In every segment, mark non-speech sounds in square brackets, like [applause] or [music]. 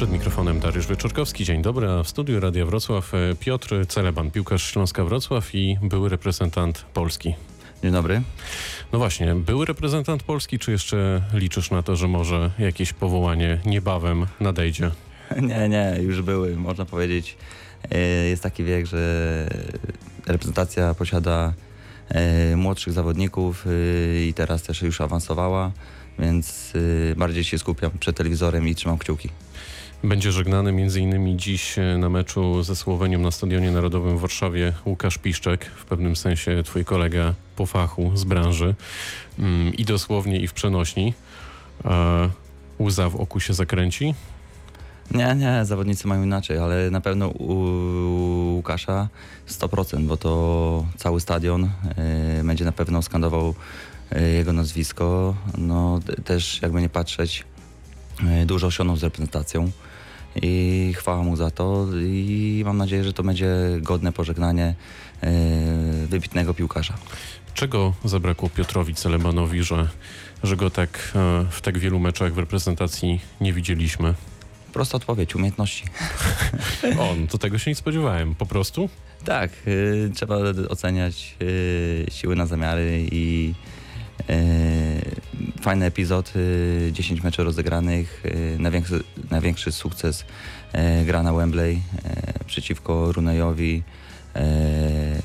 Przed mikrofonem Dariusz Wieczorkowski. Dzień dobry, a w studiu Radia Wrocław e, Piotr Celeban, piłkarz Śląska Wrocław i były reprezentant Polski. Dzień dobry. No właśnie, były reprezentant Polski, czy jeszcze liczysz na to, że może jakieś powołanie niebawem nadejdzie? [laughs] Nie, nie, już były, można powiedzieć. E, Jest taki wiek, że reprezentacja posiada e, młodszych zawodników i teraz też już awansowała, więc bardziej się skupiam przed telewizorem i trzymam kciuki. Będzie żegnany m.in. dziś e, na meczu ze Słowenią na Stadionie Narodowym w Warszawie Łukasz Piszczek, w pewnym sensie twój kolega po fachu z branży mm, i dosłownie i w przenośni. E, Łza w oku się zakręci. Nie, nie, zawodnicy mają inaczej, ale na pewno u Łukasza 100%, bo to cały stadion e, będzie na pewno skandował jego nazwisko. No też jakby nie patrzeć, dużo osiągnął z reprezentacją i chwała mu za to i mam nadzieję, że to będzie godne pożegnanie e, wybitnego piłkarza. Czego zabrakło Piotrowi Celebanowi, że, że go tak e, w tak wielu meczach w reprezentacji nie widzieliśmy? Prosta odpowiedź, umiejętności. [laughs] O, no to tego się nie spodziewałem. Po prostu? Tak, y, trzeba oceniać y, siły na zamiary i y, fajny epizod, y, 10 meczów rozegranych, y, największy, największy sukces y, gra na Wembley y, przeciwko Runejowi,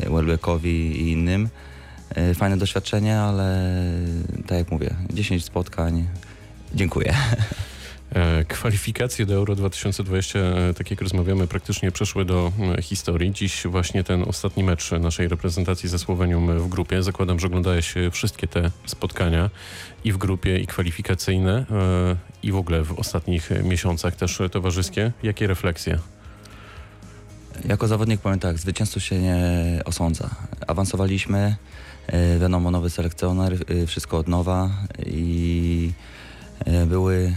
y, Welbeckowi i innym. Y, fajne doświadczenie, ale tak jak mówię, 10 spotkań, dziękuję. [laughs] E, Kwalifikacje do Euro 2020, e, tak jak rozmawiamy, praktycznie przeszły do e, historii. Dziś właśnie ten ostatni mecz naszej reprezentacji ze Słowenią w grupie. Zakładam, że oglądałeś wszystkie te spotkania i w grupie, i kwalifikacyjne, i w ogóle w ostatnich miesiącach też towarzyskie. Jakie refleksje? Jako zawodnik powiem tak, zwycięzców się nie osądza. Awansowaliśmy, wiadomo, nowy selekcjoner, wszystko od nowa i były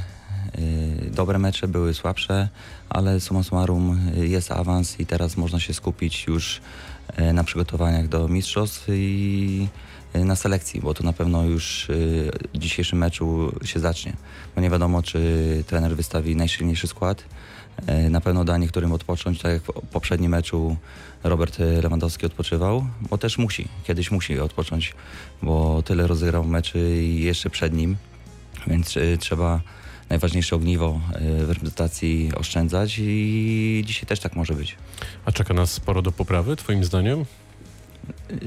dobre mecze, były słabsze, ale summa summarum e, jest awans i teraz można się skupić już e, na przygotowaniach do mistrzostw i na selekcji, bo to na pewno już w dzisiejszym meczu się zacznie. Bo nie wiadomo, czy trener wystawi najsilniejszy skład, Na pewno da niektórym odpocząć, tak jak w poprzednim meczu Robert Lewandowski odpoczywał, bo też musi, kiedyś musi odpocząć, bo tyle rozegrał meczy jeszcze przed nim, więc trzeba najważniejsze ogniwo e, w reprezentacji oszczędzać i dzisiaj też tak może być. A czeka nas sporo do poprawy, twoim zdaniem?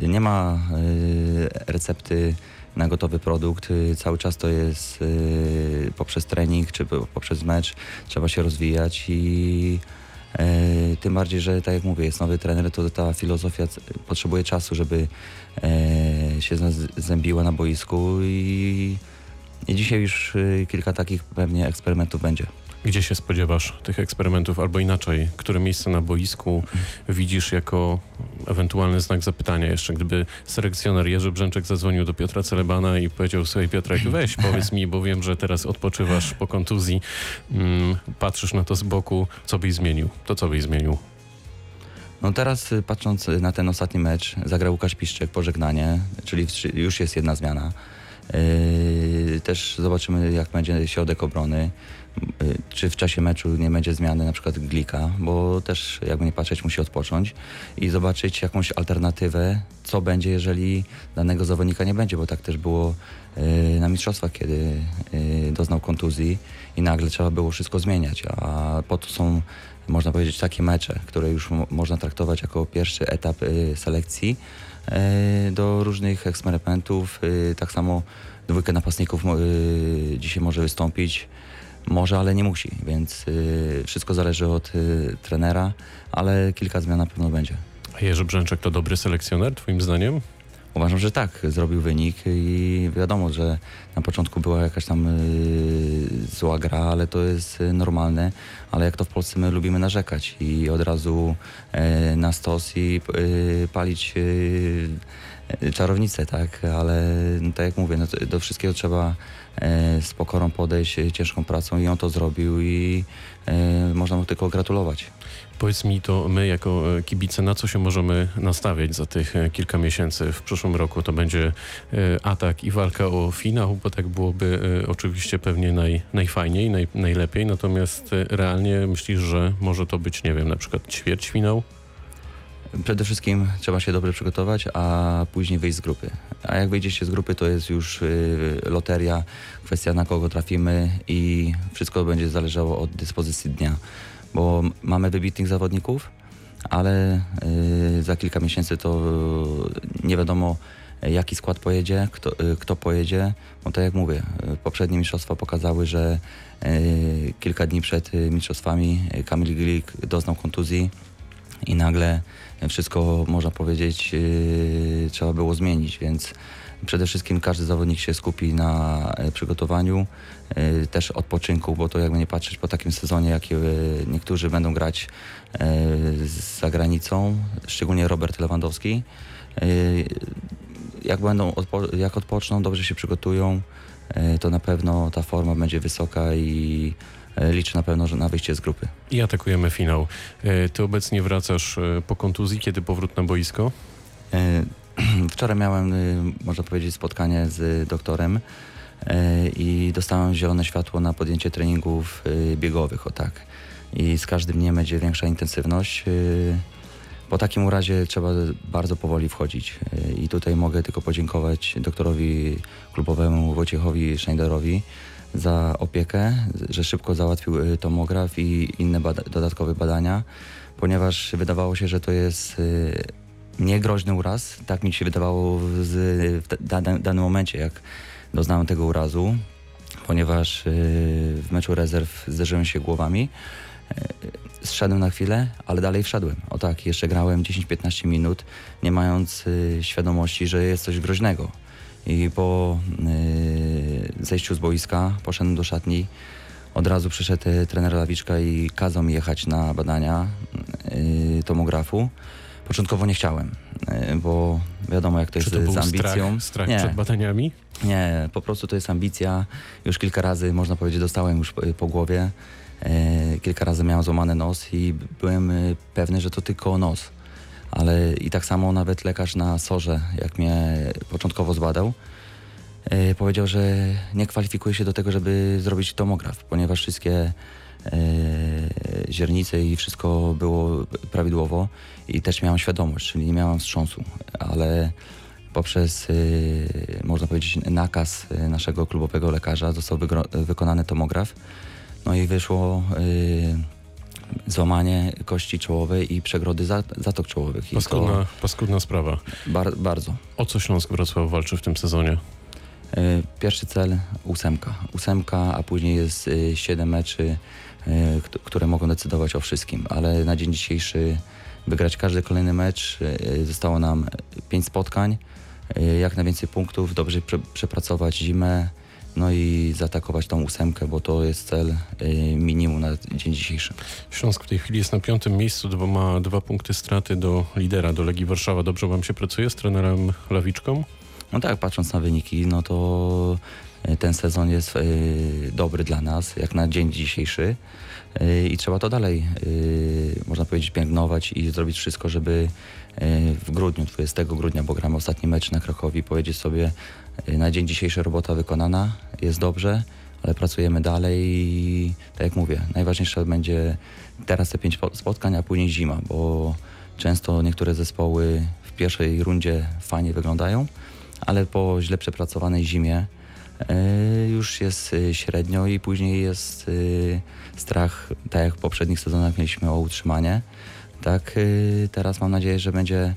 Nie ma e, recepty na gotowy produkt. Cały czas to jest e, poprzez trening czy po- poprzez mecz. Trzeba się rozwijać i tym bardziej, że tak jak mówię, jest nowy trener, to ta filozofia potrzebuje czasu, żeby się zębiła na boisku i, i dzisiaj już e, kilka takich pewnie eksperymentów będzie. Gdzie się spodziewasz tych eksperymentów, albo inaczej, które miejsce na boisku widzisz jako ewentualny znak zapytania jeszcze, gdyby selekcjoner Jerzy Brzęczek zadzwonił do Piotra Celebana i powiedział sobie Piotrek, weź powiedz mi, bo wiem, że teraz odpoczywasz po kontuzji, mm, patrzysz na to z boku, co byś zmienił? To co byś zmienił? No teraz y, patrząc y, na ten ostatni mecz, zagrał Łukasz Piszczek, pożegnanie, czyli już jest jedna zmiana. Yy, też zobaczymy, jak będzie środek obrony. Yy, czy w czasie meczu nie będzie zmiany na przykład Glika, bo też jakby nie patrzeć musi odpocząć i zobaczyć jakąś alternatywę, co będzie, jeżeli danego zawodnika nie będzie, bo tak też było yy, na mistrzostwach, kiedy yy, doznał kontuzji i nagle trzeba było wszystko zmieniać, a po to są można powiedzieć, takie mecze, które już mo- można traktować jako pierwszy etap y, selekcji y, do różnych eksperymentów. Y, tak samo dwójkę napastników y, dzisiaj może wystąpić. Może, ale nie musi, więc y, wszystko zależy od y, trenera, ale kilka zmian na pewno będzie. A Jerzy Brzęczek to dobry selekcjoner, twoim zdaniem? Uważam, że tak, zrobił wynik i wiadomo, że na początku była jakaś tam y, zła gra, ale to jest y, normalne, ale jak to w Polsce my lubimy narzekać i od razu y, na stos i palić czarownicę, tak, ale no, tak jak mówię, no, do wszystkiego trzeba z pokorą podejść, ciężką pracą i on to zrobił i można mu tylko gratulować. Powiedz mi to my jako e, kibice, na co się możemy nastawiać za tych e, kilka miesięcy? W przyszłym roku to będzie e, atak i walka o finał, bo tak byłoby oczywiście pewnie naj, najfajniej, naj, najlepiej, natomiast realnie myślisz, że może to być, nie wiem, na przykład ćwierćfinał? Przede wszystkim trzeba się dobrze przygotować, a później wyjść z grupy. A jak wyjdziecie z grupy, to jest już y, loteria, kwestia na kogo trafimy i wszystko będzie zależało od dyspozycji dnia. Bo mamy wybitnych zawodników, ale y, za kilka miesięcy to y, nie wiadomo jaki skład pojedzie, kto, y, kto pojedzie. Bo tak jak mówię, poprzednie mistrzostwa pokazały, że kilka dni przed mistrzostwami Kamil Glik doznał kontuzji i nagle wszystko, można powiedzieć, yy, trzeba było zmienić, więc przede wszystkim każdy zawodnik się skupi na e, przygotowaniu, yy, też odpoczynku, bo to jakby nie patrzeć po takim sezonie, jakie niektórzy będą grać yy, za granicą, szczególnie Robert Lewandowski. Jak będą, jak odpoczną, dobrze się przygotują, to na pewno ta forma będzie wysoka i liczę na pewno że na wyjście z grupy. I atakujemy finał. E, Ty obecnie wracasz e, po kontuzji, kiedy powrót na boisko? E, [clears throat] Wczoraj miałem, można powiedzieć, spotkanie z doktorem e, i dostałem zielone światło na podjęcie treningów biegowych, o tak. I z każdym dniem będzie większa intensywność. Po takim razie trzeba bardzo powoli wchodzić. I tutaj mogę tylko podziękować doktorowi klubowemu Wojciechowi Schneiderowi za opiekę, że szybko załatwił y, tomograf i inne bada- dodatkowe badania, ponieważ wydawało się, że to jest y, niegroźny uraz. Tak mi się wydawało z, w da- da- danym momencie, jak doznałem tego urazu, ponieważ y, w meczu rezerw zderzyłem się głowami. Zszedłem na chwilę, ale dalej wszedłem. O tak, jeszcze grałem 10-15 minut, nie mając świadomości, że jest coś groźnego. I po zejściu z boiska poszedłem do szatni. Od razu przyszedł y, trener Lawiczka i kazał mi jechać na badania y, tomografu. Początkowo nie chciałem, y, bo wiadomo jak to Czy jest to był z ambicją. strach, strach nie, przed badaniami? nie, po prostu to jest ambicja. Już kilka razy, można powiedzieć, dostałem już po, głowie. E, kilka razy miałem złamany nos i byłem pewny, że to tylko nos. Ale i tak samo nawet lekarz na sorze, jak mnie początkowo zbadał, e, powiedział, że nie kwalifikuje się do tego, żeby zrobić tomograf, ponieważ wszystkie e, źrenice i wszystko było prawidłowo i też miałem świadomość, czyli nie miałem wstrząsu, ale poprzez, y, można powiedzieć, nakaz naszego klubowego lekarza został wykonany tomograf. No i wyszło złamanie kości czołowej i przegrody za- zatok czołowych. Paskudna, paskudna sprawa. to bar- bardzo. O co Śląsk Wrocław walczy w tym sezonie? Y, Pierwszy cel ósemka. Ósemka, a później jest y, siedem meczy, kt- które mogą decydować o wszystkim. Ale na dzień dzisiejszy wygrać każdy kolejny mecz. Zostało nam pięć spotkań, jak najwięcej punktów, dobrze prze, przepracować zimę, no i zaatakować tą ósemkę, bo to jest cel minimum na dzień dzisiejszy. Śląsk w tej chwili jest na piątym miejscu, bo ma dwa punkty straty do lidera, do Legii Warszawa. Dobrze wam się pracuje z trenerem Lawiczką? No tak, patrząc na wyniki, no to y, ten sezon jest y, dobry dla nas, jak na dzień dzisiejszy. Y, I trzeba to dalej, można powiedzieć, piętnować i zrobić wszystko, żeby w grudniu, 20 grudnia, bo gramy ostatni mecz na Krakowi, powiedzieć sobie, na dzień dzisiejszy robota wykonana, jest dobrze, ale pracujemy dalej i tak jak mówię, najważniejsze będzie teraz te pięć po- spotkań, a później zima, bo często niektóre zespoły w pierwszej rundzie fajnie wyglądają, ale po źle przepracowanej zimie e, już jest e, średnio i później jest e, strach, tak jak w poprzednich sezonach mieliśmy o utrzymanie. Tak, teraz mam nadzieję, że będzie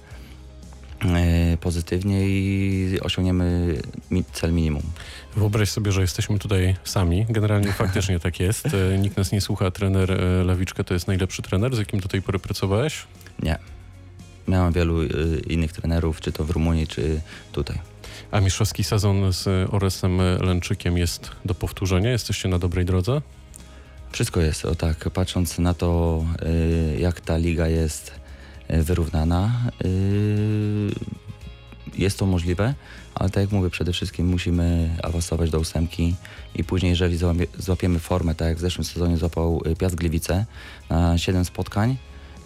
pozytywnie i osiągniemy cel minimum. Wyobraź sobie, że jesteśmy tutaj sami. Generalnie [laughs] faktycznie tak jest. Nikt nas nie słucha. Trener Lawiczka to jest najlepszy trener, z jakim do tej pory pracowałeś? Nie. Miałem wielu innych trenerów, czy to w Rumunii, czy tutaj. A mistrzowski sezon z Oresem Lęczykiem jest do powtórzenia? Jesteście na dobrej drodze? Wszystko jest, o tak, patrząc na to, y, jak ta liga jest y, wyrównana, y, jest to możliwe, ale tak jak mówię, przede wszystkim musimy awansować do ósemki i później, jeżeli złapie, złapiemy formę, tak jak w zeszłym sezonie złapał Piast Gliwice na 7 spotkań,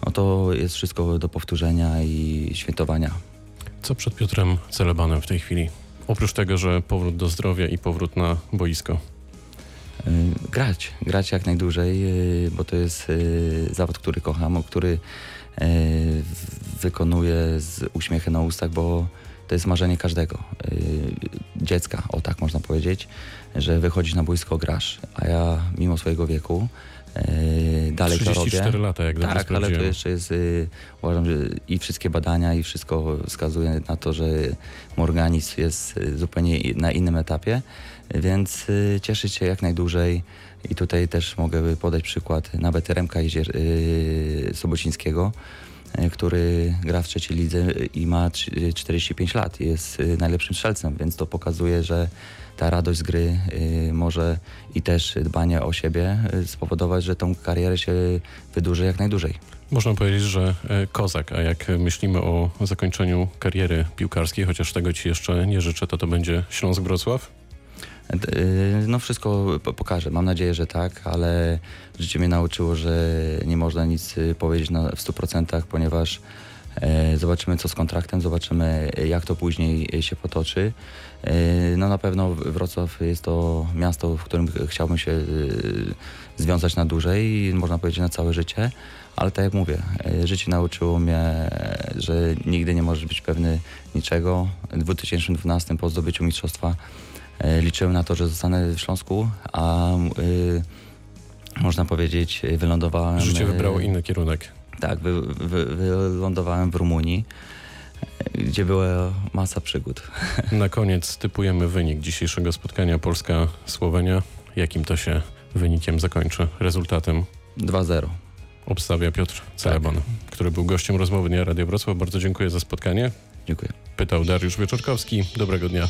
no to jest wszystko do powtórzenia i świętowania. Co przed Piotrem Celebanem w tej chwili? Oprócz tego, że powrót do zdrowia i powrót na boisko. Y, grać, grać jak najdłużej, y, bo to jest y, zawód, który kocham, który wykonuję z uśmiechem na ustach, bo to jest marzenie każdego dziecka, o tak można powiedzieć, że wychodzisz na boisko, grasz, a ja mimo swojego wieku y, dalej to robię. 34 lata, jak dobrze Tak, ale to jeszcze jest, y, uważam, że i wszystkie badania i wszystko wskazuje na to, że mój organizm jest y, zupełnie na innym etapie, więc y, cieszyć się jak najdłużej. I tutaj też mogę podać przykład nawet Remka Jezier, Sobocińskiego, który gra w trzeciej lidze i ma trzy- 45 lat i jest y, najlepszym strzelcem, więc to pokazuje, że ta radość z gry może i też dbanie o siebie spowodować, że tą karierę się wydłuży jak najdłużej. Można powiedzieć, że e, kozak, a jak myślimy o zakończeniu kariery piłkarskiej, chociaż tego ci jeszcze nie życzę, to to będzie Śląsk Wrocław? Y, No wszystko po- pokaże. Mam nadzieję, że tak, ale życie mnie nauczyło, że nie można nic y, powiedzieć w 100%, ponieważ e, zobaczymy co z kontraktem, zobaczymy jak to później e, się potoczy. E, no na pewno Wrocław jest to miasto, w którym ch- chciałbym się y, związać na dłużej, i można powiedzieć na całe życie, ale tak jak mówię, życie nauczyło mnie, że nigdy nie możesz być pewny niczego. W 2012 po zdobyciu mistrzostwa Liczyłem na to, że zostanę w Śląsku, a y, można powiedzieć, wylądowałem. Życie wybrało inny kierunek. Tak, wy, wy, wylądowałem w Rumunii, y, gdzie była masa przygód. [laughs] Na koniec typujemy wynik dzisiejszego spotkania Polska-Słowenia. Jakim to się wynikiem zakończy? Rezultatem 2-0. obstawia Piotr Celeban, Tak. który był gościem rozmowy Dnia Radio Wrocław. Bardzo dziękuję za spotkanie. Dziękuję. Pytał Dariusz Wieczorkowski. Dobrego dnia.